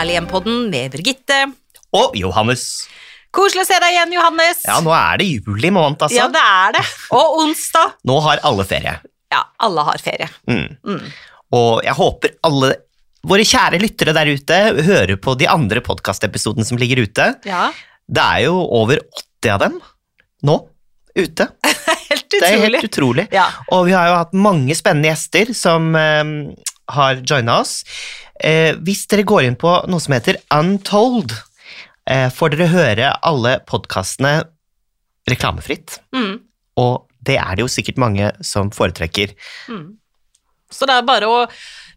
Herlig hjem-podden med Birgitte. Og Johannes. Koselig å se deg igjen, Johannes. Ja, nå er det juli måned, altså. Ja, det er det. Og onsdag. Nå har alle ferie. Ja, alle har ferie. Mm. Mm. Og jeg håper alle våre kjære lyttere der ute hører på de andre podkastepisodene som ligger ute. Ja, Det er jo over 80 av dem nå ute. helt Det er helt utrolig. Ja, Og vi har jo hatt mange spennende gjester som um, har joina oss. Eh, hvis dere går inn på noe som heter Untold, eh, får dere høre alle podkastene reklamefritt. mm. Og det er det jo sikkert mange som foretrekker. Mm. Så det er bare å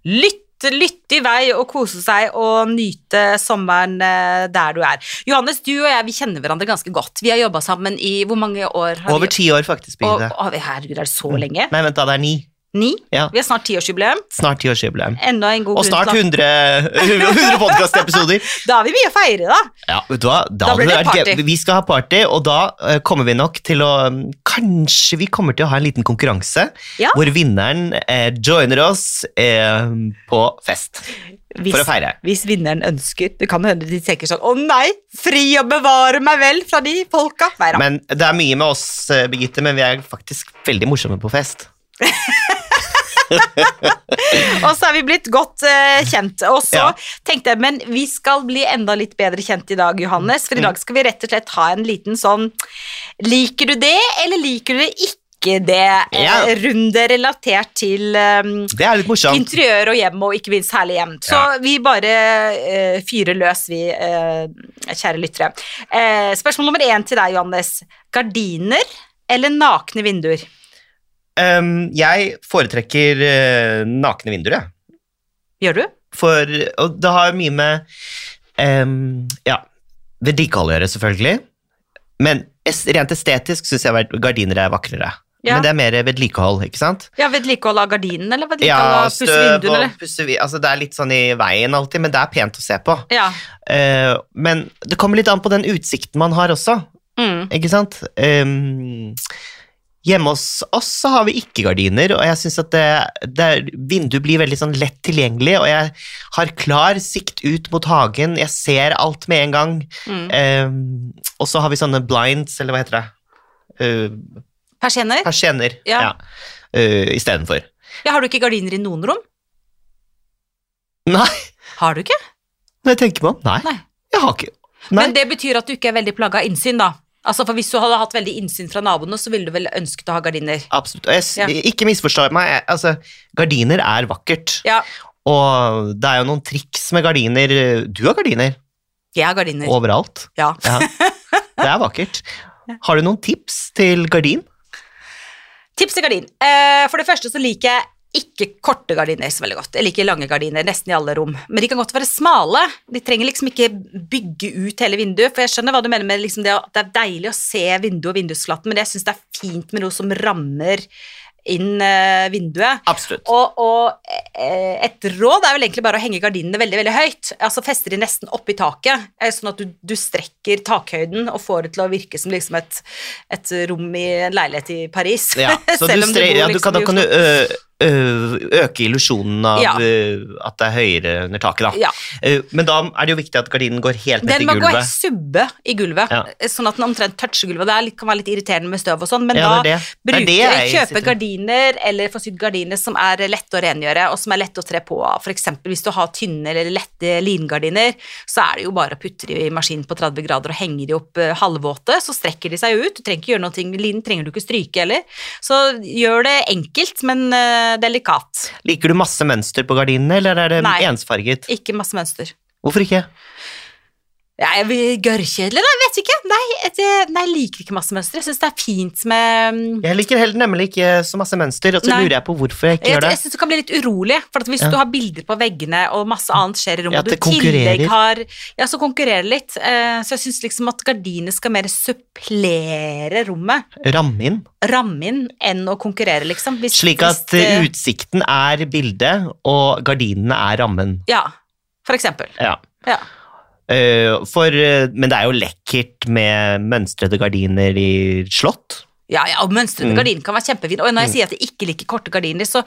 lytte, lytte i vei og kose seg og nyte sommeren eh, der du er. Johannes, du og jeg vi kjenner hverandre ganske godt. Vi har jobba sammen i hvor mange år? har Over ti år, faktisk. Å, herregud, er det så Mm. lenge? Nei, vent da, det er ni. Ni? Ja. Vi har snart tiårsjubileum. Snart tiårsjubileum. Enda en god Og snart 100, 100 podkastepisoder. Da har vi mye å feire, da. Ja, vet du hva? Da, Da blir det party. Vi skal ha party, og da eh, kommer vi nok til å mm, Kanskje vi kommer til å ha en liten konkurranse Ja. hvor vinneren eh, joiner oss eh, på fest Hvis, for å feire. hvis vinneren ønsker. Det kan hende de tenker sånn Å nei, fri og bevare meg vel fra de folka. Nei da. Men det er mye med oss, eh, Birgitte, men vi er faktisk veldig morsomme på fest. Og så er vi blitt godt uh, kjent. Og så Ja. tenkte jeg, men vi skal bli enda litt bedre kjent i dag, Johannes. Mm. For i dag skal vi rett og slett ha en liten sånn Liker du det, eller liker du det ikke det? Ja. Eh, runde relatert til um, er. Interiør og hjem, og ikke minst herlig hjem. Så Ja. vi bare uh, fyrer løs, vi uh, kjære lyttere. Uh, spørsmål nummer én til deg, Johannes. Gardiner eller nakne vinduer? Um, jeg foretrekker uh, nakne vinduer, jeg. Gjør du? For, og det har mye med um, ja, vedlikehold å gjøre, selvfølgelig. Men rent estetisk syns jeg gardiner er vakrere. Ja. Men det er mer vedlikehold, ikke sant? Ja, Vedlikehold av gardinen, eller vedlikehold Ja, av pusse vinduene? pusse altså Det er litt sånn i veien alltid, men det er pent å se på. Ja. Uh, men det kommer litt an på den utsikten man har også, Mm. ikke sant? Em, hjemme hos oss så har vi ikke gardiner, og jeg syns at det, det vinduet blir veldig sånn lett tilgjengelig, og jeg har klar sikt ut mot hagen, jeg ser alt med en gang. Mm. Um, og så har vi sånne blinds, eller hva heter det? Uh, Persienner? Persienner, Ja. ja. Uh, Istedenfor. Ja, har du ikke gardiner i noen rom? Nei, Har du ikke? når jeg tenker meg om, nei. Nei. Jeg har ikke Nei. Men det betyr at du ikke er veldig plaga av innsyn, da. Altså, for Hvis du hadde hatt veldig innsyn fra naboene, så ville du vel ønsket å ha gardiner? Absolutt. Og jeg, Ja. Ikke misforstå meg, altså, gardiner er vakkert. Ja, Og det er jo noen triks med gardiner. Du har gardiner jeg har gardiner. overalt. Ja. Ja. Det er vakkert. Har du noen tips til gardin? Tips til gardin. Eh, for det første så liker jeg ikke korte gardiner så veldig godt. Jeg liker lange gardiner nesten i alle rom. Men de kan godt være smale. De trenger liksom ikke bygge ut hele vinduet. For jeg skjønner hva du mener med liksom det at det er deilig å se vinduet og vindusflaten, men jeg syns det er fint med noe som rammer inn eh, vinduet. Absolutt. Og, og eh, et råd er vel egentlig bare å henge gardinene veldig veldig høyt. Altså Feste de nesten oppi taket, eh, sånn at du, du strekker takhøyden og får det til å virke som liksom et, et rom i en leilighet i Paris. Ja, så du, stre bor ja, du liksom kan, da kan du øke illusjonen av Ja. at det er høyere under taket, da. Ja. Eh, Men da er det jo viktig at gardinen går helt ned Den må gå gulvet. subbe i gulvet, Ja. sånn at den omtrent toucher gulvet. Det kan være litt irriterende med støv og sånn, men da det er det. Jeg sitter- gardiner eller få sydd gardiner som er lette å rengjøre, og som er lette å tre på av. Eksempel hvis du har tynne eller lette lingardiner, så er det jo bare å putte de i maskinen på 30 grader og henge de opp halvvåte, så strekker de seg ut. Du trenger ikke gjøre noe, linen trenger du ikke stryke heller. Så gjør det enkelt, men delikat. Liker du masse mønster på gardinene, eller er det Nei. ensfarget? Ikke masse mønster. Hvorfor ikke? Ja, jeg Gørrkjedelig, da? Vet ikke. Nei, jeg, nei, jeg liker ikke masse mønster. Jeg syns det er fint med Jeg liker heller nemlig ikke så masse mønster, og så Nei. lurer jeg på hvorfor jeg ikke Jeg, gjør det. jeg synes du kan bli litt urolig, for hvis Ja. du har bilder på veggene og masse annet skjer i rommet, Ja, og du i tillegg har Ja, så konkurrerer litt. Eh, så jeg syns liksom at gardinene skal mer supplere rommet, Ramme inn. ramme inn, enn å konkurrere, liksom. Hvis, Slik at hvis, eh, utsikten er bildet, og gardinene er rammen. Ja, for eksempel. Ja. Ja. Eh, for, eh, men det er jo lekkert med mønstrede gardiner i slott. Ja, ja, og mønstrede Mm. gardiner kan være kjempefine. Og når jeg sier at jeg ikke liker korte gardiner, så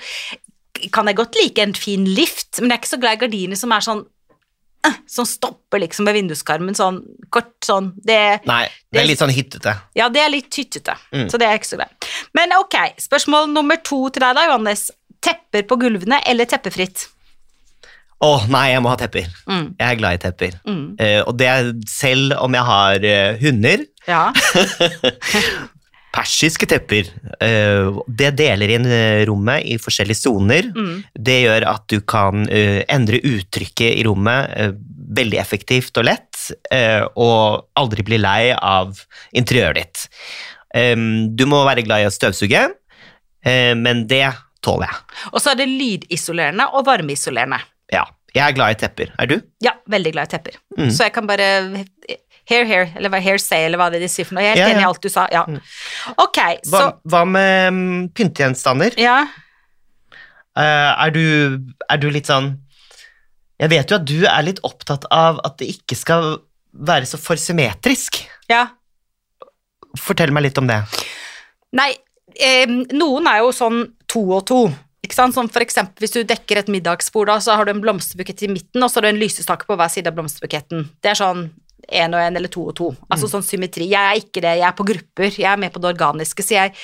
kan jeg godt like en fin lift, men jeg er ikke så glad i gardiner som er sånn øh, som stopper liksom ved vinduskarmen, sånn kort sånn. Det, Nei, det er litt sånn hyttete. ja, det er litt hyttete. Mm. så det er ikke så greit. Men ok, spørsmål nummer to til deg da, Johannes. Tepper på gulvene eller teppefritt? Å nei, jeg må ha tepper. Mm. Jeg er glad i tepper. Mm. Uh, og det er selv om jeg har uh, hunder. Ja. Persiske tepper. Uh, det deler inn rommet i forskjellige soner. Mm. Det gjør at du kan endre uttrykket i rommet veldig effektivt og lett, og aldri bli lei av interiøret ditt. Um, du må være glad i å støvsuge, men det tåler jeg. Og så er det lydisolerende og varmeisolerende. Jeg er glad i tepper. Er du? Ja, veldig glad i tepper. Mm. Så jeg kan bare Hair, hair, eller hva hair say, eller hva det de sier for noe. Jeg er helt Ja, enig i alt du sa. Ja. Ok, Hva, så hva med um, pyntegjenstander? Ja. Uh, er, du, er du litt sånn Jeg vet jo at du er litt opptatt av at det ikke skal være så for symmetrisk. ja. Fortell meg litt om det. Nei, eh, noen er jo sånn to og to. Ikke sant? Som for eksempel hvis du dekker et middagsbord, da, så har du en blomsterbukett i midten, og så har du en lysestake på hver side av blomsterbuketten. Det er sånn én og én eller to og to. Altså sånn symmetri. Jeg er ikke det, jeg er på grupper. Jeg er med på det organiske, så jeg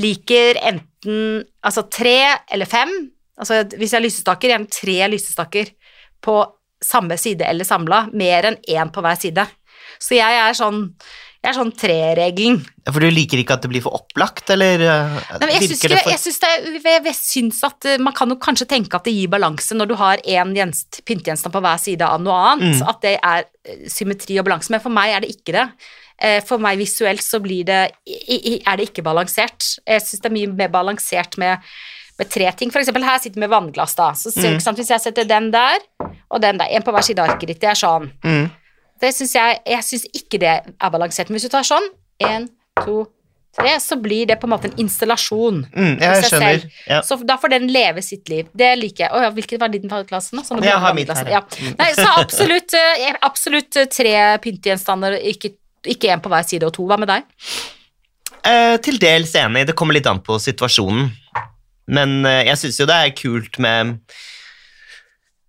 liker enten altså tre eller fem. Altså hvis jeg har lysestaker, gjerne tre lysestaker på samme side eller samla, mer enn én på hver side. Så jeg er sånn jeg er sånn tre-regelen. For du liker ikke at det blir for opplagt, eller eh, Nei, jeg syns, det for jeg, syns det, jeg, jeg syns at eh, man kan jo kanskje tenke at det gir balanse når du har én gjenst- pyntegjenstand på hver side av noe annet, Mm. at det er eh, symmetri og balanse, men for meg er det ikke det. For meg visuelt så blir det, er det ikke balansert. Jeg syns det er mye mer balansert med, med tre ting. For eksempel her sitter vi med vannglass, da. Så ser, Mm. ikke sant, hvis jeg setter den der, og den der, en på hver side av arket ditt, det er sånn. mm. Det synes jeg, jeg syns ikke det er balansert. Men hvis du tar sånn, én, to, tre, så blir det på en måte en installasjon. Mm, i jeg skjønner. Ja. Så da får den leve sitt liv. Det liker jeg. Å ja, hvilken var din klasse nå? Sånn Jeg har mitt her, Ja. ja. Nei, så absolutt, eh, absolutt eh, tre pyntegjenstander, ikke, ikke en på hver side og to. Hva med deg? Eh, til dels enig, det kommer litt an på situasjonen. Men eh, jeg syns jo det er kult med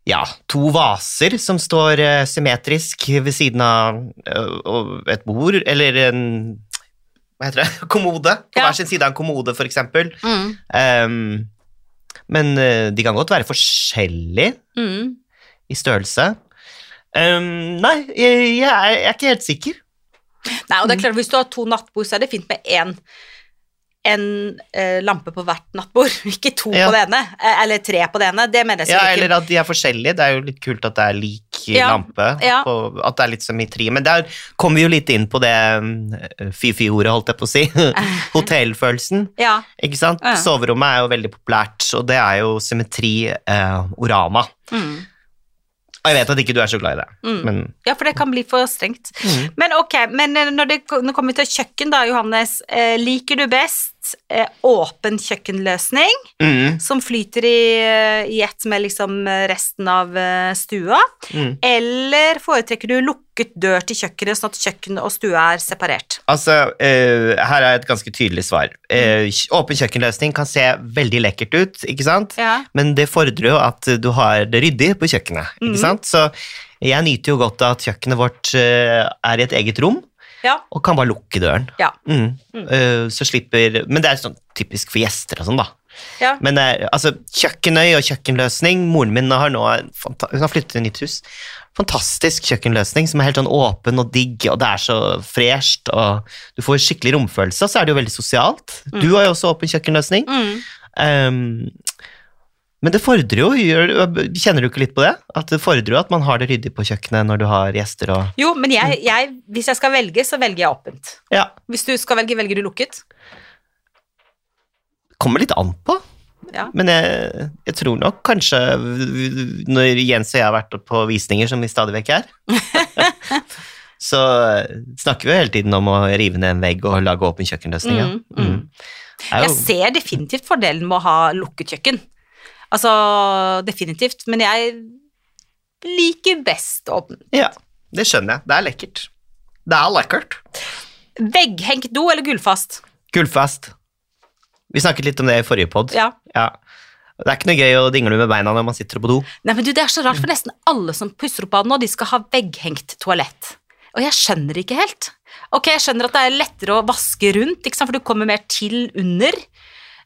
ja, to vaser som står eh, symmetrisk ved siden av eh, et bord, eller en hva heter det, kommode. På Ja. hver sin side av en kommode, for eksempel. Um, men eh, de kan godt være forskjellige Mm. i størrelse. Um, nei, jeg, jeg, er, jeg er ikke helt sikker. Nei, og Mm. det er klart, Hvis du har to nattbord, så er det fint med én en eh, lampe på hvert nattbord, ikke to Ja. på det ene, eh, eller tre på det ene. Det mener jeg Ja, ikke. eller at de er forskjellige. Det er jo litt kult at det er lik Ja, lampe. ja. På, at det er litt symmetri. Men der kommer vi jo litt inn på det mm, fy-fy-ordet, holdt jeg på å si. Hotellfølelsen. Ja, Ikke sant? Soverommet er jo veldig populært, og det er jo symmetri, eh, orama. mm. Og jeg vet at ikke du er så glad i det, Mm. men ja, for det kan bli for strengt. mm. Men ok, men eh, når det når det kommer til kjøkken da, Johannes, eh, liker du best åpen kjøkkenløsning, Mm. som flyter i, eh, i ett med liksom eh, resten av eh, stua, Mm. eller foretrekker du lukket dør til kjøkkenet, sånn at kjøkken og stua er separert? Altså, eh, her er et ganske tydelig svar. Eh, åpen kjøkkenløsning kan se veldig lekkert ut, ikke sant? Ja. Men det fordrer jo at du har det ryddig på kjøkkenet, ikke mm. sant? Så jeg nyter jo godt av at kjøkkenet vårt eh, er i et eget rom, Ja. og kan bare lukke døren. Ja. Mm. Mm. Uh, så slipper Men det er sånn typisk for gjester og sånn, da. ja. Men eh, altså, kjøkkenøy og kjøkkenløsning Moren min har nå Hun har flyttet til nytt hus. Fantastisk kjøkkenløsning som er helt sånn åpen og digg, og det er så fresht, og du får skikkelig romfølelse, og så er det jo veldig sosialt. Du har jo også åpen kjøkkenløsning. Mm. Um, men det fordrer jo Kjenner du ikke litt på det? At det fordrer jo at man har det ryddig på kjøkkenet når du har gjester og Jo, men jeg, jeg, hvis jeg skal velge, så velger jeg åpent. Ja. Hvis du skal velge, velger du lukket? Kommer litt an på. Ja. Men jeg, jeg tror nok kanskje Når Jens og jeg har vært på visninger, som vi stadig vekk er, så snakker vi jo hele tiden om å rive ned en vegg og lage åpen kjøkkenløsning. Mm, Mm, mm. Jeg ser definitivt fordelen med å ha lukket kjøkken. Altså, definitivt. Men jeg liker best åpent. ja, det skjønner jeg. Det er lekkert. Det er lekkert. Vegghengt do eller gullfast? Gullfast. Vi snakket litt om det i forrige pod. Ja. Ja. Det er ikke noe gøy å dingle med beina når man sitter på do. Nei, men du, Det er så rart, for nesten alle som pusser opp badet nå, de skal ha vegghengt toalett. Og jeg skjønner ikke helt. Ok, jeg skjønner at det er lettere å vaske rundt, for du kommer mer til under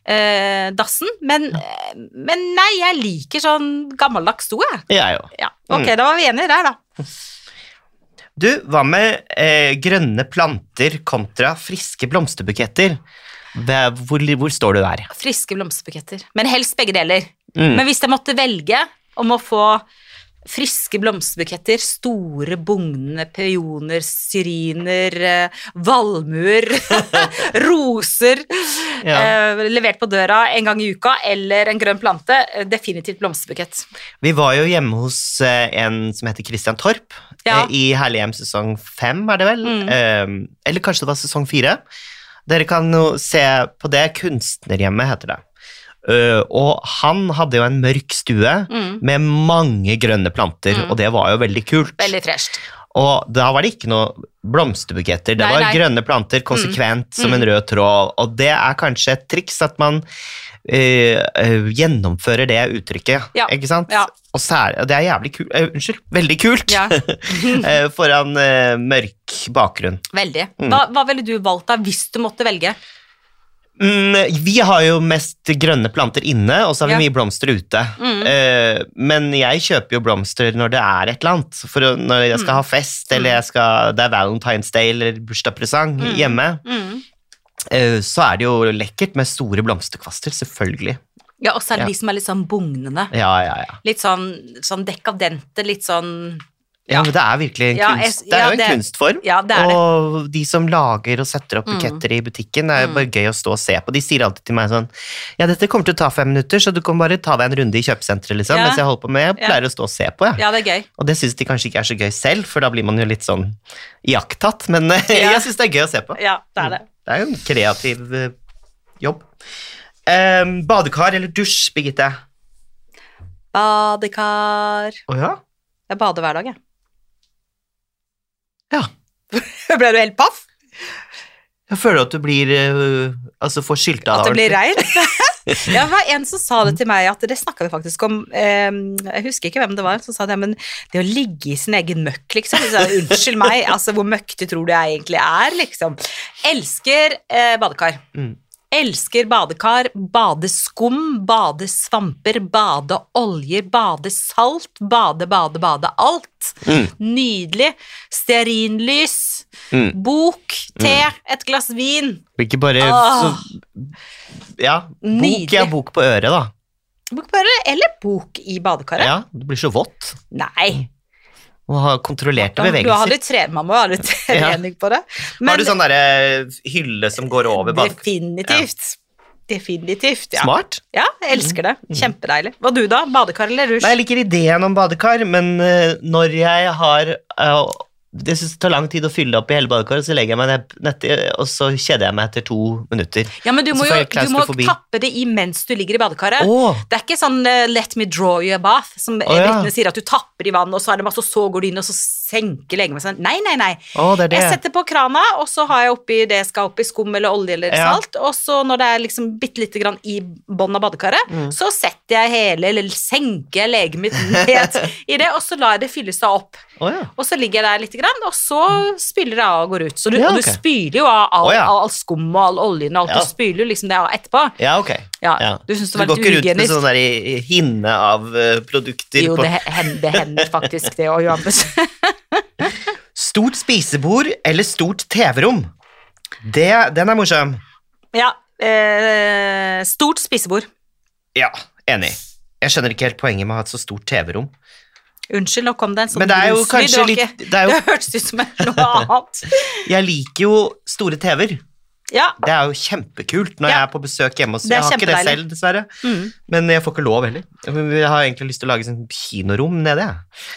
eh, dassen, men, ja. men nei, jeg liker sånn gammeldags do, jeg. Jeg òg. Ja, ok, Mm. da var vi enige der, da. Du, hva med eh, grønne planter kontra friske blomsterbuketter? Hvor, hvor står du der? Friske blomsterbuketter, men helst begge deler. Mm. Men hvis jeg måtte velge om å få friske blomsterbuketter, store bugnende peoner, syriner, eh, valmuer, roser, Ja. eh, levert på døra en gang i uka, eller en grønn plante, eh, definitivt blomsterbukett. Vi var jo hjemme hos eh, en som heter Christian Torp, Ja. i Herlighjem sesong fem, er det vel? Mm. Eller kanskje det var sesong fire. Dere kan jo se på det. Kunstnerhjemmet heter det. Eh, og han hadde jo en mørk stue Mm. med mange grønne planter, Mm. og det var jo veldig kult. Veldig fresht. Og da var det ikke noe blomsterbuketter, det Nei, var nei. grønne planter konsekvent som Mm. en rød tråd, og det er kanskje et triks at man Uh, uh, gjennomfører det uttrykket, Ja, ikke sant? ja. Og særlig, det er jævlig kult, uh, unnskyld, veldig kult, Ja. foran mørk bakgrunn. Veldig. Mm. Hva, hva ville du valgt da, hvis du måtte velge? Mm, vi har jo mest grønne planter inne, og så har vi Ja. mye blomster ute. Mm. Uh, men jeg kjøper jo blomster når det er et eller annet. For når jeg skal Mm. ha fest, eller skal, det er Valentine's Day eller bursdagspresang Mm. hjemme, Mm. eh, så er det jo lekkert med store blomsterkvaster, selvfølgelig. Ja, og så er det Ja. de som er litt sånn bugnende. Ja, ja, ja. Litt sånn, sånn dekadente, litt sånn Ja, men Det er virkelig en Ja, kunst. Det er ja, jo en det- kunstform. Ja, det er det. og de som lager og setter opp Mm. i butikken, det er jo Mm. bare gøy å stå og se på. De sier alltid til meg sånn Ja, dette kommer til å ta fem minutter, så du kan bare ta deg en runde i kjøpesenteret, liksom. Mens jeg holder på med Jeg pleier å stå og se på, jeg. Ja, det er gøy. Og det syns de kanskje ikke er så gøy selv, for da blir man jo litt sånn iakttatt. Men eh, jeg syns det er gøy å se på. Ja, det er det. Det er jo en kreativ eh, jobb. Um, badekar eller dusj, Birgitte? Badekar Å ja? Jeg bader hver dag, jeg. Ja. Ble du helt paff? Jeg føler at du blir eh, Altså får skylta At det blir regn? ja, det var en som sa det til meg, at det snakka vi faktisk om eh, Jeg husker ikke hvem det var, som sa det, men det å ligge i sin egen møkk, liksom. Så, Unnskyld meg, altså hvor møkkete tror du jeg egentlig er, liksom. Elsker eh, badekar. Mm. Elsker badekar, badeskum, badesvamper, badeoljer, badesalt, bade, bade, bade, alt. Mm. Nydelig. Stearinlys, Mm. bok, te, et glass vin. Ikke bare Åh. så, Ja, bok, Nydelig. ja, bok på øret, da. Bok på øret, eller bok i badekaret. Ja, Det blir så vått. Nei. Og ha kontrollerte Du har bevegelser. tre, man må ha litt trening på det. har du sånn derre hylle som går over bak? definitivt. Definitivt, ja. Smart. Ja, jeg elsker det. Kjempedeilig. Hva du da? Badekar eller dusj? Nei, jeg liker ideen om badekar, men eh, når jeg har eh, Det tar lang tid å fylle opp i hele badekaret, så legger jeg meg ned og så kjeder jeg meg etter to minutter. Ja, men du må jo du må tappe det i mens du ligger i badekaret. Oh. Det er ikke sånn uh, 'let me draw you a bath', som Å, ja. sier, at du tapper i vann, og så er det masse, og så går du inn, og så senker legemet seg. Nei, nei, nei. Oh, det det. Jeg setter på krana, og så har jeg oppi det jeg skal oppi, skum eller olje eller Ja. salt, og så når det er liksom bitte lite grann i bånn av badekaret, Mm. så setter jeg hele, eller senker jeg legemet mitt ned i det, og så lar jeg det fylle seg opp. Å, ja. Og så ligger jeg der litt, grann, og så spyler jeg av og går ut. Så du, Ja, Og du spyler jo av all, oh, ja. all, skum og all oljen og alt, du spyler jo liksom det av etterpå. ja, ok. Du Du går ikke rundt med sånn der hinne av eh, produkter Jo, på det hender, faktisk det òg, Johannes. Stort spisebord eller stort TV-rom? Den er morsom. ja. Eh, stort spisebord. Ja, enig. Jeg skjønner ikke helt poenget med å ha et så stort TV-rom. Unnskyld, nå kom det en sånn Men det jo ikke- det Det hørtes ut som noe annet. Jeg liker jo store TV-er. Ja. Det er jo kjempekult når Ja. jeg er på besøk hjemme hos Jeg har ikke det selv, dessverre. Mm. Men jeg får ikke lov heller. Jeg har egentlig lyst til å lage sånn kinorom nede.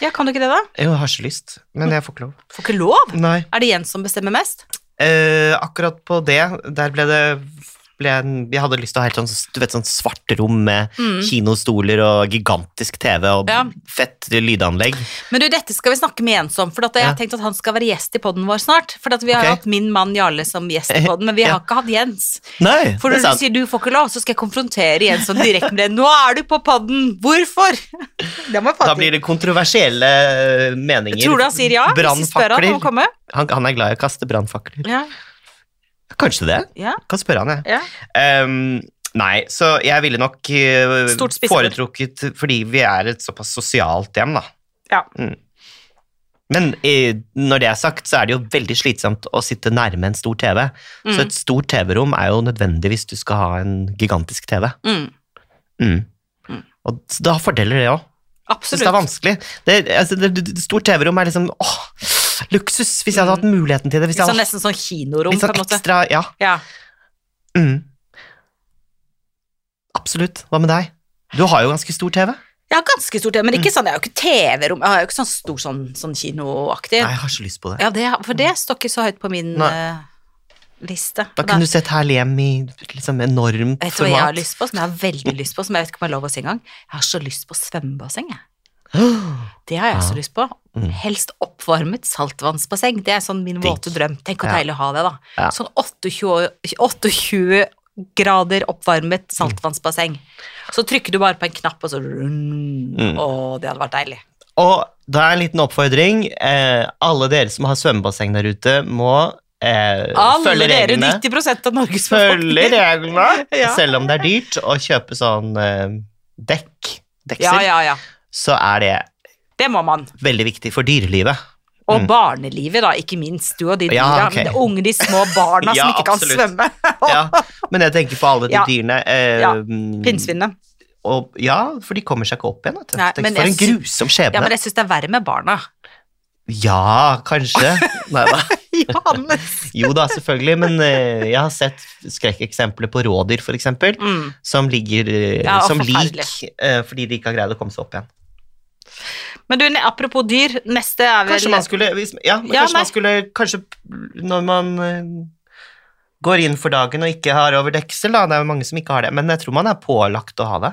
ja, kan du ikke det, da? Jeg har så lyst, men jeg får ikke lov. Får ikke lov? Nei. Er det Jens som bestemmer mest? Eh, akkurat på det, der ble det jeg, jeg hadde lyst til å ha helt sånn, du vet, sånn svart rom med Mm. kinostoler og gigantisk TV og Ja. fett lydanlegg. Men du, dette skal vi snakke med Jens om, for at jeg Ja. har tenkt at han skal være gjest i podden vår snart. For at vi har okay. hatt min mann Jarle som gjest i podden, men vi har ikke hatt Jens. Nei, For når du sier du får ikke lov, så skal jeg konfrontere Jens sånn direkte med det. Nå er du på podden! Hvorfor? Da blir det kontroversielle meninger. Tror du han sier ja? Brannfakler. han? Han, han er glad i å kaste brannfakler. Ja. Kanskje det? ja, Kan spørre han, jeg. ja. Um, nei, så jeg ville nok eh, foretrukket Fordi vi er et såpass sosialt hjem, da. Ja. Mm. Men eh, når det er sagt, så er det jo veldig slitsomt å sitte nærme en stor TV. Så Mm. et stort TV-rom er jo nødvendig hvis du skal ha en gigantisk TV. Mm. Mm. Mm. Og da fordeler, det òg. Absolutt. det er vanskelig. Det, altså, det, det, det stort TV-rom er liksom åh, luksus, hvis jeg hadde hatt muligheten til det. Hvis Litt jeg sånn, nesten sånn kinorom, litt på sånn en måte. ekstra Ja. Ja. Mm. Absolutt. Hva med deg? Du har jo ganske stor TV. Jeg har ganske TV, men ikke sånn, jeg har jo ikke TV-rom, jeg har jo ikke sånn stor sånn, sånn kinoaktig. Nei, jeg har ikke lyst på det. Ja, det, for det står ikke så høyt på min eh, liste. Da kunne du sett Herlig hjem i liksom enormt Vet du hva jeg har format. lyst på, som jeg har veldig lyst på, som jeg vet ikke om jeg har lov å si engang? Jeg har så lyst på svømmebasseng, jeg. Det har jeg så lyst på. Mm. Helst oppvarmet saltvannsbasseng. Det er sånn min våte drøm. Tenk hvor Ja. deilig å ha det, da. Ja. Sånn 28, 28 grader oppvarmet saltvannsbasseng. Så trykker du bare på en knapp, og så Mm. Å, det hadde vært deilig. Og da er en liten oppfordring. Eh, alle dere som har svømmebasseng der ute, må eh, Alle følge dere, reglene. 90% av Norges Følge reglene, Ja. selv om det er dyrt å kjøpe sånn eh, dekk, deksel, Ja, ja, ja. så er det Det må man. veldig viktig for dyrelivet. Og Mm. barnelivet, da, ikke minst. Du og de dyra. Ja, ok. men De unge, de små barna Ja, som ikke kan absolutt. svømme. Ja, men jeg tenker på alle de Ja. dyrene. Eh, Ja. Pinnsvinene. Ja, for de kommer seg ikke opp igjen. Nei, for en grusom skjebne. Ja, men jeg syns det er verre med barna. Ja, kanskje. Nei da. Jo da, selvfølgelig, men uh, jeg har sett skrekkeksempler på rådyr, eksempel, Mm. som ligger uh, Ja, som lik uh, fordi de ikke har greid å komme seg opp igjen. Men du, apropos dyr, neste er vel Kanskje man skulle Ja, Ja, kanskje man skulle Kanskje når man eh, går inn for dagen og ikke har over deksel, da, det er jo mange som ikke har det, men jeg tror man er pålagt å ha det.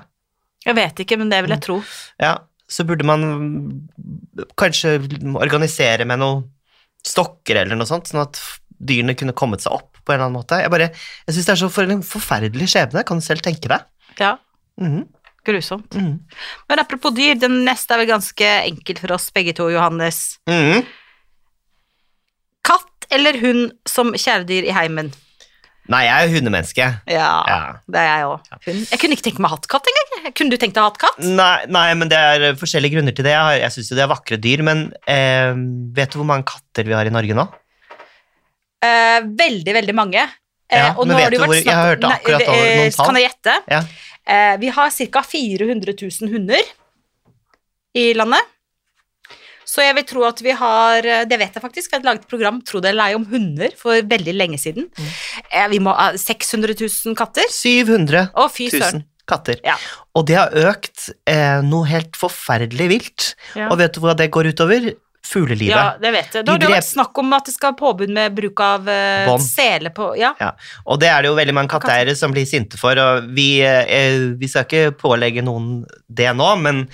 Jeg vet ikke, men det vil jeg tro. Ja, så burde man kanskje organisere med noen stokker eller noe sånt, sånn at dyrene kunne kommet seg opp på en eller annen måte. Jeg bare, jeg synes det er så for en forferdelig skjebne, kan du selv tenke deg? Ja, Mhm, grusomt. Mm. Men apropos dyr, den neste er vel ganske enkel for oss begge to, Johannes. Mm. Katt eller hund som kjæledyr i heimen? Nei, jeg er jo hundemenneske. Ja, Ja. det er jeg òg. Jeg kunne ikke tenke meg å ha hatt katt engang. Kunne du tenkt deg å ha hatt katt? Nei, nei, men det er eh, forskjellige grunner til det. Jeg, jeg syns jo det er vakre dyr, men eh, vet du hvor mange katter vi har i Norge nå? Eh, veldig, veldig mange. Eh, Ja, men vet du hvor- jeg har hørt hørte akkurat over eh, noen tall. Kan jeg gjette? Ja. Eh, vi har ca. 400 000 hunder i landet. Så jeg vil tro at vi har eh, Det vet jeg faktisk. Jeg har laget et program Tro det eller ei om hunder for veldig lenge siden. Mm. Eh, vi må ha 600 000 katter. 700 Å, fy 000 søren. katter. Ja. Og det har økt eh, noe helt forferdelig vilt. Ja. Og vet du hva det går utover? Fuglelivet. Ja, det vet jeg. Da har det vært snakk om at det skal ha påbud med bruk av uh, sele på Ja. Ja, og det er det jo veldig mange katteeiere som blir sinte for, og vi, eh, vi skal ikke pålegge noen det nå, men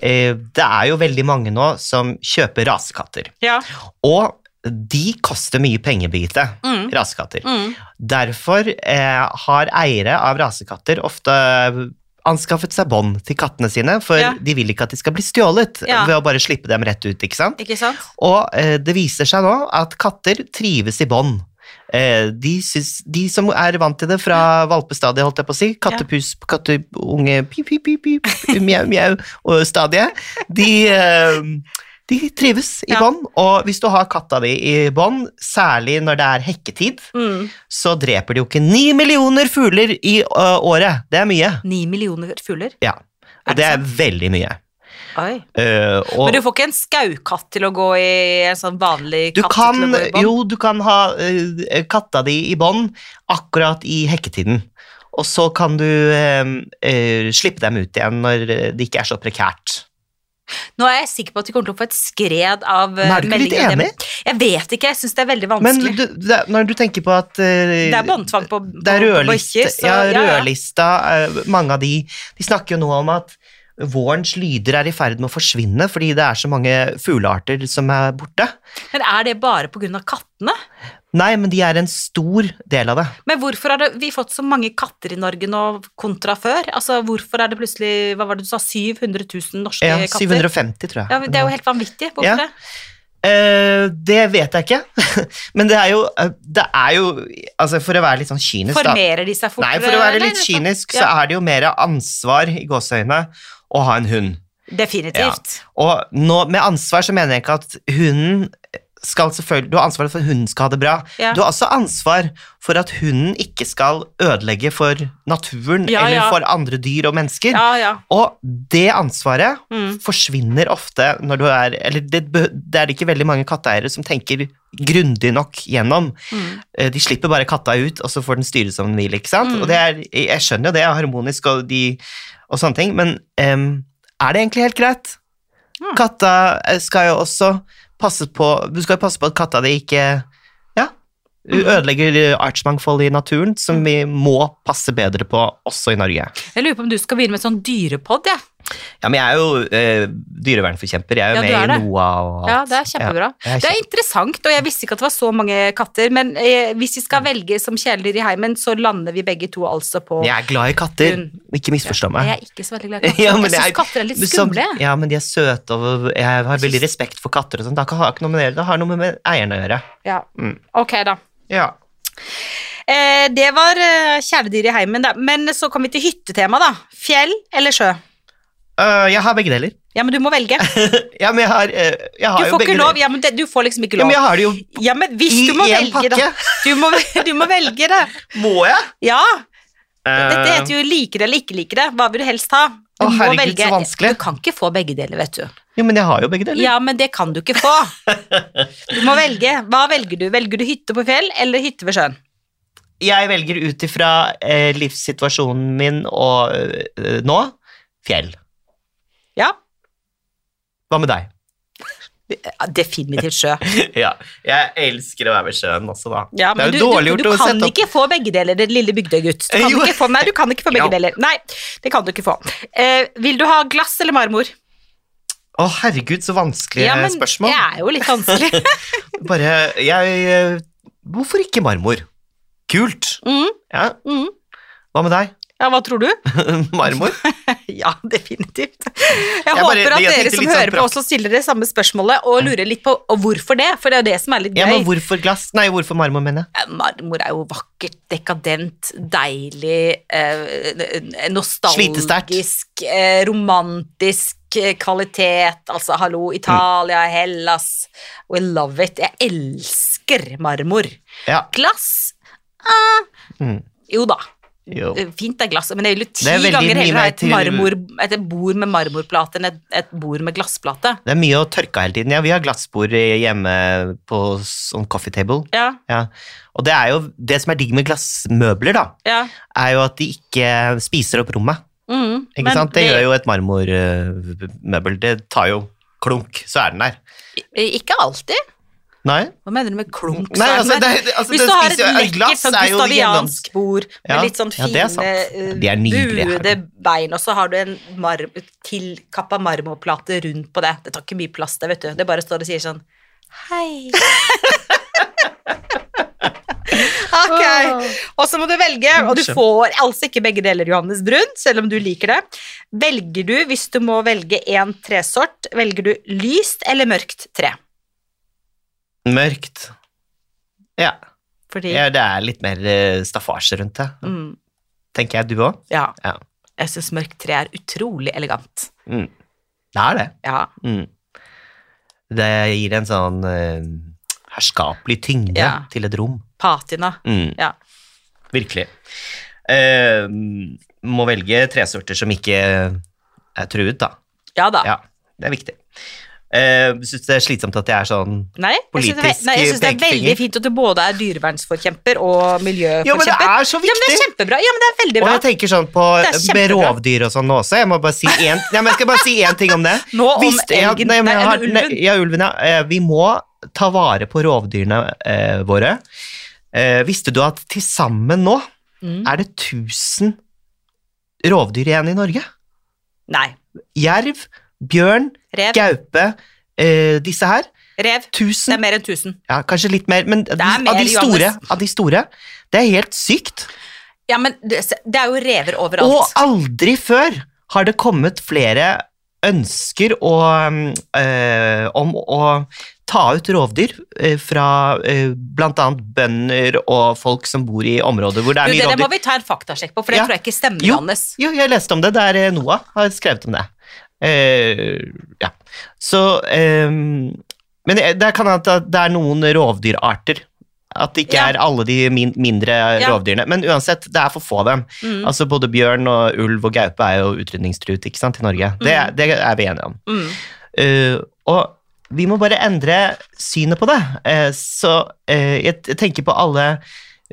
eh, det er jo veldig mange nå som kjøper rasekatter. ja. Og de koster mye penger, Birgitte. Mm. Rasekatter. Mm. Derfor eh, har eiere av rasekatter ofte anskaffet seg bånd til kattene sine, for Ja. de vil ikke at de skal bli stjålet Ja. ved å bare slippe dem rett ut, ikke sant? Ikke sant? Og eh, det viser seg nå at katter trives i bånd. Eh, de, de som er vant til det fra valpestadiet, holdt jeg på å si, kattepus, katteunge, pip, pip, pip, pip, mjau, mjau, og stadiet, de, eh, de trives i Ja. bånd. Og hvis du har katta di i bånd, særlig når det er hekketid, Mm. så dreper de jo ikke ni millioner fugler i ø, året. Det er mye. Ni millioner fugler. Ja, Er og det det er veldig mye. Eh, og Men du får ikke en skaukatt til å gå i en sånn vanlig katt kan, til å gå i bånd? jo, du kan ha eh, katta di i bånd akkurat i hekketiden. Og så kan du slippe dem ut igjen når det ikke er så prekært. Nå er jeg sikker på at vi kommer til å få et skred av meldinger. Men er du ikke litt enig? Jeg vet ikke, jeg syns det er veldig Men vanskelig. du, det, når du tenker på at uh, det er båndtvang på, på, på så ja, ja, ja. rødlista, eh, mange av de, de snakker jo nå om at vårens lyder er i ferd med å forsvinne fordi det er så mange fuglearter som er borte. Men er det bare av kattene? Nei, men de er en stor del av det. Men hvorfor har det, vi fått så mange katter i Norge nå kontra før? Altså, hvorfor er det plutselig, hva var det du sa, 700 000 norske Ja, katter? 750, tror jeg. Ja, det er jo helt vanvittig. Hvorfor Ja. det? Uh, det vet jeg ikke, men det er jo, eh, det er jo altså For å være litt sånn kynisk. Formerer de seg fortere? Nei, for å være litt kynisk, så er det jo mer ansvar i gåseøyne å ha en hund. Definitivt. Og nå, med ansvar så mener jeg ikke at hunden skal selvfølgelig Du har ansvar for at hunden skal ha det bra. Ja. Du har også ansvar for at hunden ikke skal ødelegge for naturen Ja, eller ja. for andre dyr og mennesker. Ja, ja. Og det ansvaret Mm. forsvinner ofte når du er Eller det, det er det ikke veldig mange katteeiere som tenker grundig nok gjennom. Mm. Eh, De slipper bare katta ut, og så får den styre som den vil. ikke sant? Mm. Og det er, Jeg skjønner jo det harmonisk og, de, og sånne ting, men um, er det egentlig helt greit? Mm. Katta eh, skal jo også passe på Du skal jo passe på at katta di ikke ja, Mm. ødelegger artsmangfoldet i naturen, som vi må passe bedre på også i Norge. Jeg lurer på om du skal begynne med sånn dyrepod, jeg. Ja, men jeg er jo eh, dyrevernforkjemper. Jeg er jo Ja, med er i NOAH og alt. Ja, det er kjempebra. Ja, Det er interessant, og jeg visste ikke at det var så mange katter, men eh, hvis vi skal velge som kjæledyr i heimen, så lander vi begge to altså på Jeg er glad i katter, Hun. ikke misforstå meg. Jeg er ikke så veldig glad i katter. Ja, men jeg syns er... katter er litt skumle. Ja, men de er søte, og jeg har veldig respekt for katter og sånn. Det har ikke noe med det, det har noe med eierne å gjøre. Ja. Mm. Ok, da. Ja. Eh, det var eh, kjæledyr i heimen, da. Men så kom vi til hyttetema, da. Fjell eller sjø? Øh, jeg har begge deler. Ja, men du må velge. ja, men jeg har, øh, jeg har Du jo får begge ikke lov. deler. Ja, men det, du får liksom ikke lov. Ja, men jeg har det jo Ja, men hvis du må velge, da. pakke. Du må, du må velge det. Må jeg? Ja. Uh, Dette heter jo like det eller ikke like det. Hva vil du helst ha? Du Å, må herregud, velge. så vanskelig. Du kan ikke få begge deler, vet du. Jo, men jeg har jo begge deler. Ja, men det kan du ikke få. Du må velge. Hva velger du? Velger du hytte på fjell eller hytte ved sjøen? Jeg velger ut ifra eh, livssituasjonen min og eh, nå fjell. Ja, Hva med deg? definitivt sjø. ja, jeg elsker å være ved sjøen også, da. Ja, det er jo du, dårlig du, gjort du å kan sette opp ikke få begge deler, det lille bygdegutt. Du kan Jo. ikke få, nei, du kan ikke få begge deler. Nei, det kan du ikke få. Eh, vil du ha glass eller marmor? Å, herregud, så vanskelige Ja, men spørsmål. det er jo litt vanskelig. Bare jeg øh, Hvorfor ikke marmor? Kult. Mm, Ja, mm. hva med deg? Ja, hva tror du? marmor? Ja, definitivt. Jeg, jeg håper at dere som hører sånn hører på, prakt- også stiller det samme spørsmålet og lurer litt på hvorfor det, for det er jo det som er litt gøy. Ja, men hvorfor glass? Nei, hvorfor marmor, mener jeg. Eh, Marmor er jo vakkert, dekadent, deilig, eh, nostalgisk, eh, romantisk eh, kvalitet. Altså, hallo, Italia, Hellas. We love it. Jeg elsker marmor. Ja. Glass? Ah, Mm. jo da, Jo. eh, fint er glass, men jeg vil jo ti er ganger heller ha et, marmor, et bord med marmorplate enn et, et bord med glassplate. Det er mye å tørke hele tiden. Ja, vi har glassbord hjemme på sånn coffee table. Ja, Ja. Og det er jo det som er digg med glassmøbler, da, ja. er jo at de ikke spiser opp rommet. Mm, Ikke sant? Det gjør jo et marmormøbel. Det tar jo klunk, så er den der. Ikke alltid. Nei? Hva mener du med klunk? Nei, altså, det, altså, Hvis du har et lekkert sånn gustaviansk bord med Ja, litt sånn ja, det fine sant. eh, buede bein, og så har du en mar tilkappa marmorplate rundt på det. Det tar ikke mye plass, det, vet du. Det bare står og sier sånn Hei. ok. Og så må du velge, og du får altså ikke begge deler, Johannes Brun, selv om du liker det. Velger du, hvis du må velge én tresort, velger du lyst eller mørkt tre? Mørkt. Ja. Fordi ja. Det er litt mer eh, staffasje rundt det. mm, Tenker jeg. Du òg? Ja. Ja. Jeg syns mørkt tre er utrolig elegant. Mm. Det er det. Ja. Mm. Det gir en sånn uh, herskapelig tyngde Ja. til et rom. Patina. Mm. Ja. Virkelig. Uh, må velge tresorter som ikke er truet, da. Ja da. Ja, det er viktig. Uh, Syns det er slitsomt at jeg er sånn Nei, politisk syns er Politisk nei, jeg synes det er veldig fint at du både er dyrevernsforkjemper og Jo, men det miljøforkjemper. er så Ja, men det er kjempebra. Ja, men det er veldig Og jeg tenker sånn på med rovdyr og sånn også. Jeg må bare si én ja, jeg skal bare si én ting om det. Nå om Visste- ja, elgen nei, men Nei, jeg har- eller ulven. nei, Ja, ulven, ja. Eh, Vi må ta vare på rovdyrene eh, våre. Eh, visste du at til sammen nå Mm. er det 1000 rovdyr igjen i Norge? Nei. Jerv, bjørn, Rev. gaupe, eh, disse her. Rev. Det er mer enn 1000. Ja, kanskje litt mer, men er mer, av, de store, av de store Det er helt sykt. Ja, men det, det er jo rever overalt. Og aldri før har det kommet flere ønsker og, øh, om å ta ut rovdyr øh, fra øh, bl.a. bønder og folk som bor i områder hvor det er mye det, det må vi ta en faktasjekk på, for det Ja. tror jeg ikke stemmer, Jo. Jo, jeg leste om det. Det er eh, Noah har skrevet om det. Eh, ja. Så eh, Men det det kan hende at det er noen rovdyrarter. At det ikke Ja. er alle de min, mindre Ja. rovdyrene. Men uansett, det er for få av dem. Mm. Altså Både bjørn og ulv og gaupe er jo utrydningstruet ikke sant, i Norge. Det, er- det er vi enige om. Mm. Uh, og vi må bare endre synet på det. Uh, så uh, jeg, tenker på alle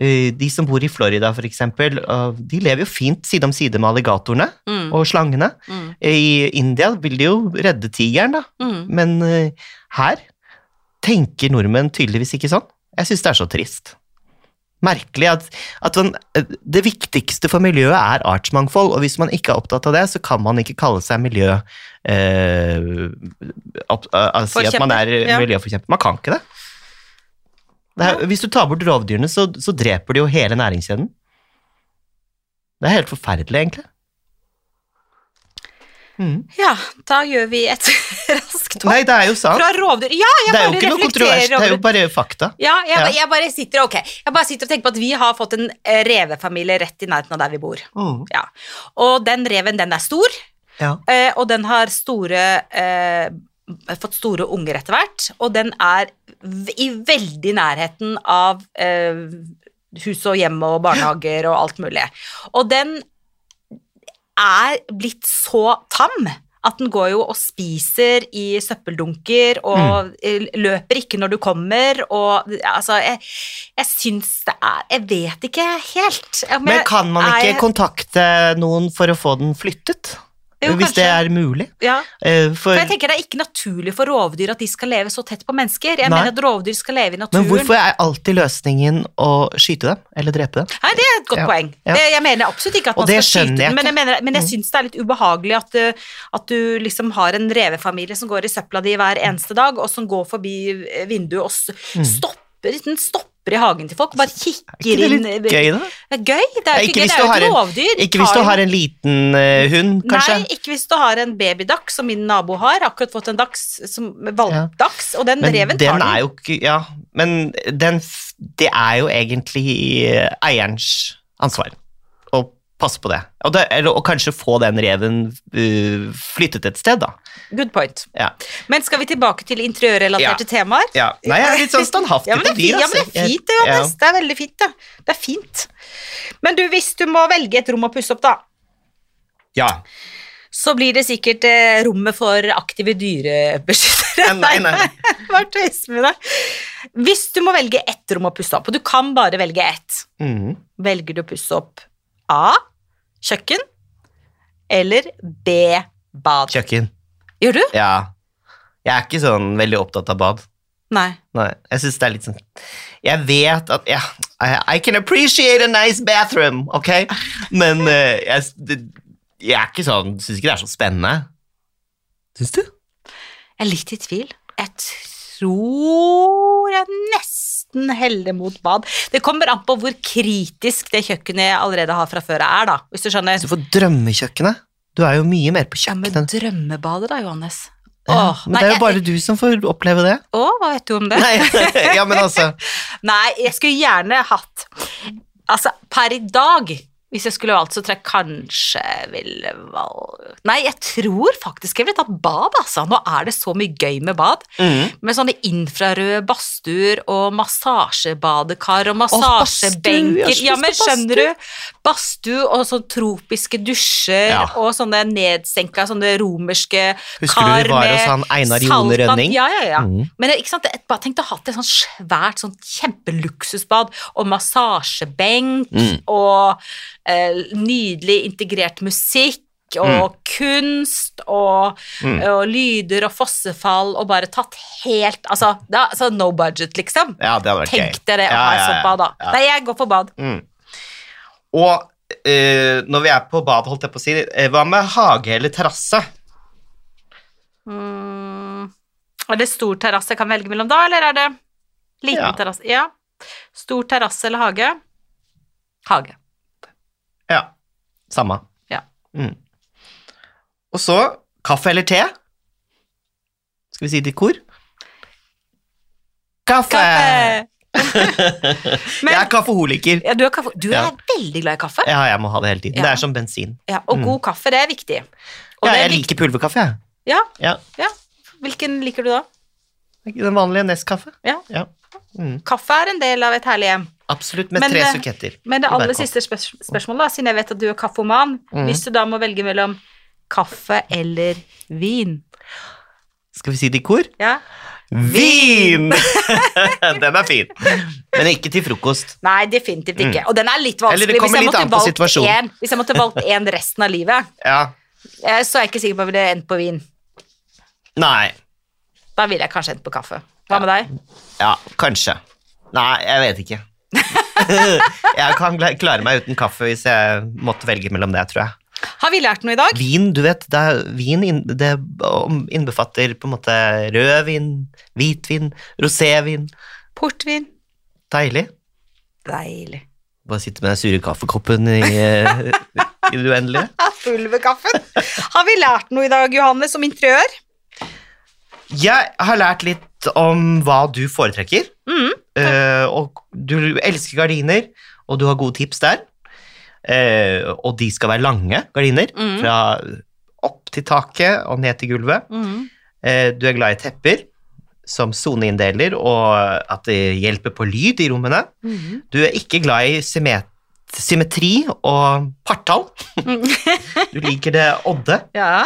de som bor i Florida, for eksempel. de lever jo fint side om side med alligatorene Mm. og slangene. Mm. I India vil de jo redde tigeren, da. Mm. Men eh, her tenker nordmenn tydeligvis ikke sånn. Jeg syns det er så trist. Merkelig at, at man, eh, det viktigste for miljøet er artsmangfold, og hvis man ikke er opptatt av det, så kan man ikke kalle seg miljø... Eh, opp, eh, si at man er ja. miljøforkjemper. Man kan ikke det. Er, hvis du tar bort rovdyrene, så, så dreper de jo hele næringskjeden. Det er helt forferdelig, egentlig. Mm. Ja, da gjør vi et raskt hopp Nei, det er jo sant. fra rovdyr. Ja, jeg bare reflekterer det er jo bare fakta. Ja, jeg, Ja. jeg bare sitter okay. jeg bare sitter og tenker på at vi har fått en eh, revefamilie rett i nærheten av der vi bor. Ja. Og den reven, den er stor, Ja. eh, og den har store eh, fått store unger etter hvert, og den er i veldig nærheten av eh, hus og hjem og barnehager og alt mulig. Og den er blitt så tam at den går jo og spiser i søppeldunker og mm. løper ikke når du kommer, og altså Jeg, jeg syns det er Jeg vet ikke helt. Men kan man ikke jeg, kontakte noen for å få den flyttet? Jo, Hvis det er mulig? ja. Eh, For, For jeg tenker Det er ikke naturlig for rovdyr at de skal leve så tett på mennesker. Jeg Nei. mener at rovdyr skal leve i naturen. men hvorfor er alltid løsningen å skyte dem, eller drepe dem? Nei, Det er et godt Ja, poeng. ja. Det, jeg mener absolutt ikke at man skal skyte dem, men jeg, mener, men jeg Mm. syns det er litt ubehagelig at du, at du liksom har en revefamilie som går i søpla di hver eneste dag, og som går forbi eh, vinduet og Mm. stopper, den stopper i hagen til folk og bare Er kikker ikke det inn litt gøy, da? Det er gøy, det er jo ikke ikke er har rovdyr. Ikke hvis du har en liten uh, hund, kanskje? Nei, ikke hvis du har en babydachs, som min nabo har. Akkurat fått en dachs, som og den Men reven tar den. er jo ikke Ja, men den Det er jo egentlig eh, eierens ansvar å passe på det. Og, det, eller, og kanskje få den reven uh, flyttet et sted, da. Good point. Ja. Men skal vi tilbake til interiørrelaterte temaer? ja. Nei, jeg er litt sånn standhaftig Ja, fint, dyr, ja, men det altså. er fint, det, Johannes. Det er veldig fint, det. Det er fint. Men du, hvis du må velge et rom å pusse opp, da, Ja. så blir det sikkert eh, rommet for aktive dyrebeskyttere. Nei, nei, nei. Er tøys med deg. Hvis du må velge ett rom å pusse opp, og du kan bare velge ett, mm. velger du å pusse opp A. Kjøkken eller B. Bad? Kjøkken. Gjør du? Ja. Jeg er ikke sånn veldig opptatt av bad. Nei. Nei, jeg synes det er litt sånn Jeg vet at ja, I, I can appreciate a nice bathroom, ok? Men uh, jeg, det, jeg er ikke sånn Syns ikke det er så spennende. Syns du? Jeg er litt i tvil. Jeg tror jeg nesten heller mot bad. Det kommer an på hvor kritisk det kjøkkenet jeg allerede har fra før er, da. Hvis du skjønner. Så for drømmekjøkkenet. Du er jo mye mer på kjøkkenet. Ja, men drømmebadet da, Johannes. Ja, Åh, men nei, det er jo jeg- bare du som får oppleve det. Å, hva vet du om det? Nei, ja, men altså Nei, jeg skulle gjerne hatt Altså, per i dag Hvis jeg skulle valgt, så tror jeg kanskje jeg ville valgt Nei, jeg tror faktisk jeg ville tatt bad, altså. Nå er det så mye gøy med bad. Mm. Med sånne infrarøde badstuer og massasjebadekar og massasjebenker. Ja, men skjønner du? Badstue og sånne tropiske dusjer Ja. og sånne nedsenka sånne romerske Husker du vi var hos han Einar Jone Rønning? Ja, ja, ja. Mm. Men ikke sant, jeg bare tenkte å ha et sånn svært, sånn kjempeluksusbad og massasjebenk Mm. og nydelig integrert musikk og kunst og, Mm. og lyder og fossefall og bare tatt helt Altså, er, altså no budget, liksom. Ja, det hadde vært. Tenk dere å Ja, ha et sånt bad, da. ja. Nei, jeg går for bad. Mm. Og eh, når vi er på bad, holdt jeg på å si, eh, hva med hage eller terrasse? Mm. Er det stor terrasse jeg kan velge mellom da, eller er det liten Ja. terrasse? Ja. Stor terrasse eller hage? Hage. Ja, samme. Ja. Mm. Og så kaffe eller te? Skal vi si det i kor? Kaffe! Kaffe! jeg er kaffeholiker. Ja, du er, kaffe. Du er Ja. veldig glad i kaffe. Ja, jeg må ha det hele tiden. Ja. Det er som bensin. Ja, og Mm. god kaffe, det er viktig. Og Ja, det er jeg liker pulverkaffe, jeg. Ja, Ja. ja. Hvilken liker du da? Den vanlige Nestkaffe. Ja. Ja. Mm. Kaffe er en del av et herlig hjem. Absolutt, med Men, tre suketter. Men det aller siste spørs spørsmålet, da, siden jeg vet at du er kaffeoman, mm. hvis du da må velge mellom kaffe eller vin Skal vi si det i kor? Ja? Vin! den er fin. Men ikke til frokost. Nei, definitivt ikke. Og den er litt Mm. Vanskelig. Hvis jeg litt måtte valgt en- Hvis jeg måtte valgt én resten av livet, Ja. eh, så er jeg ikke sikker på om jeg ville endt på vin. Nei. Da ville jeg kanskje endt på kaffe. Hva med deg? Ja, kanskje. Nei, jeg vet ikke. jeg kan klare meg uten kaffe hvis jeg måtte velge mellom det, tror jeg. Har vi lært noe i dag? Vin, du vet, det, er, vin inn- det innbefatter på en måte rødvin, hvitvin, rosévin. Portvin. Deilig. Deilig. Bare sitte med den sure kaffekoppen i, eh, i det uendelige. Pulverkaffen. Har vi lært noe i dag, Johannes, om interiør? Jeg har lært litt om hva du foretrekker. Mm. uh, og du elsker gardiner, og du har gode tips der. Uh, og de skal være lange gardiner, Mm. fra opp til taket og ned til gulvet. Mm. Uh, du er glad i tepper som soneinndeler, og at det hjelper på lyd i rommene. Mm. Du er ikke glad i symmet symmetri og partall. du liker det odde. Ja.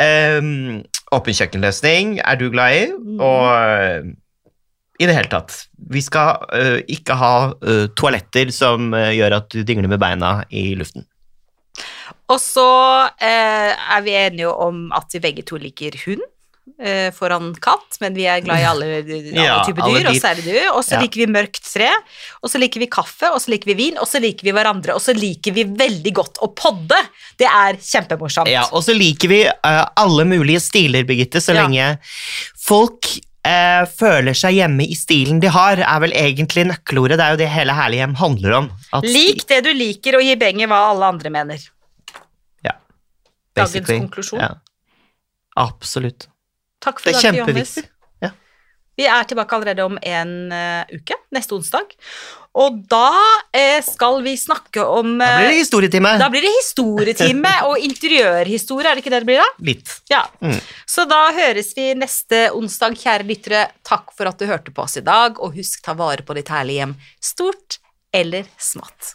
Um, åpen kjøkkenløsning er du glad i, Mm. og eh, i det hele tatt. Vi skal uh, ikke ha uh, toaletter som gjør at du dingler med beina i luften. Og så er vi enige om at vi begge to liker hund eh, foran katt, men vi er glad i alle, alle Ja, typer alle dyr, og så er det du. Og så Ja. liker vi mørkt tre, og så liker vi kaffe, og så liker vi vin, og så liker vi hverandre, og så liker vi veldig godt å podde. Det er kjempemorsomt. Ja, og så liker vi uh, alle mulige stiler, Birgitte, så Ja. lenge folk uh, føler seg hjemme i stilen de har, er vel egentlig nøkkelordet. Det er jo det hele Herlig hjem handler om. Lik det du liker, og gi beng i hva alle andre mener. Ja, Dagens basically. konklusjon. Ja. Absolutt. Takk for i dag, Johannes. Ja. Vi er tilbake allerede om en uh, uke, neste onsdag. Og da eh, skal vi snakke om Da blir det eh, historietime. Da blir det historietime og interiørhistorie, er det ikke det det blir da? Litt. Ja. Mm. Så da høres vi neste onsdag, kjære lyttere. Takk for at du hørte på oss i dag, og husk ta vare på ditt herlige hjem, stort eller smått.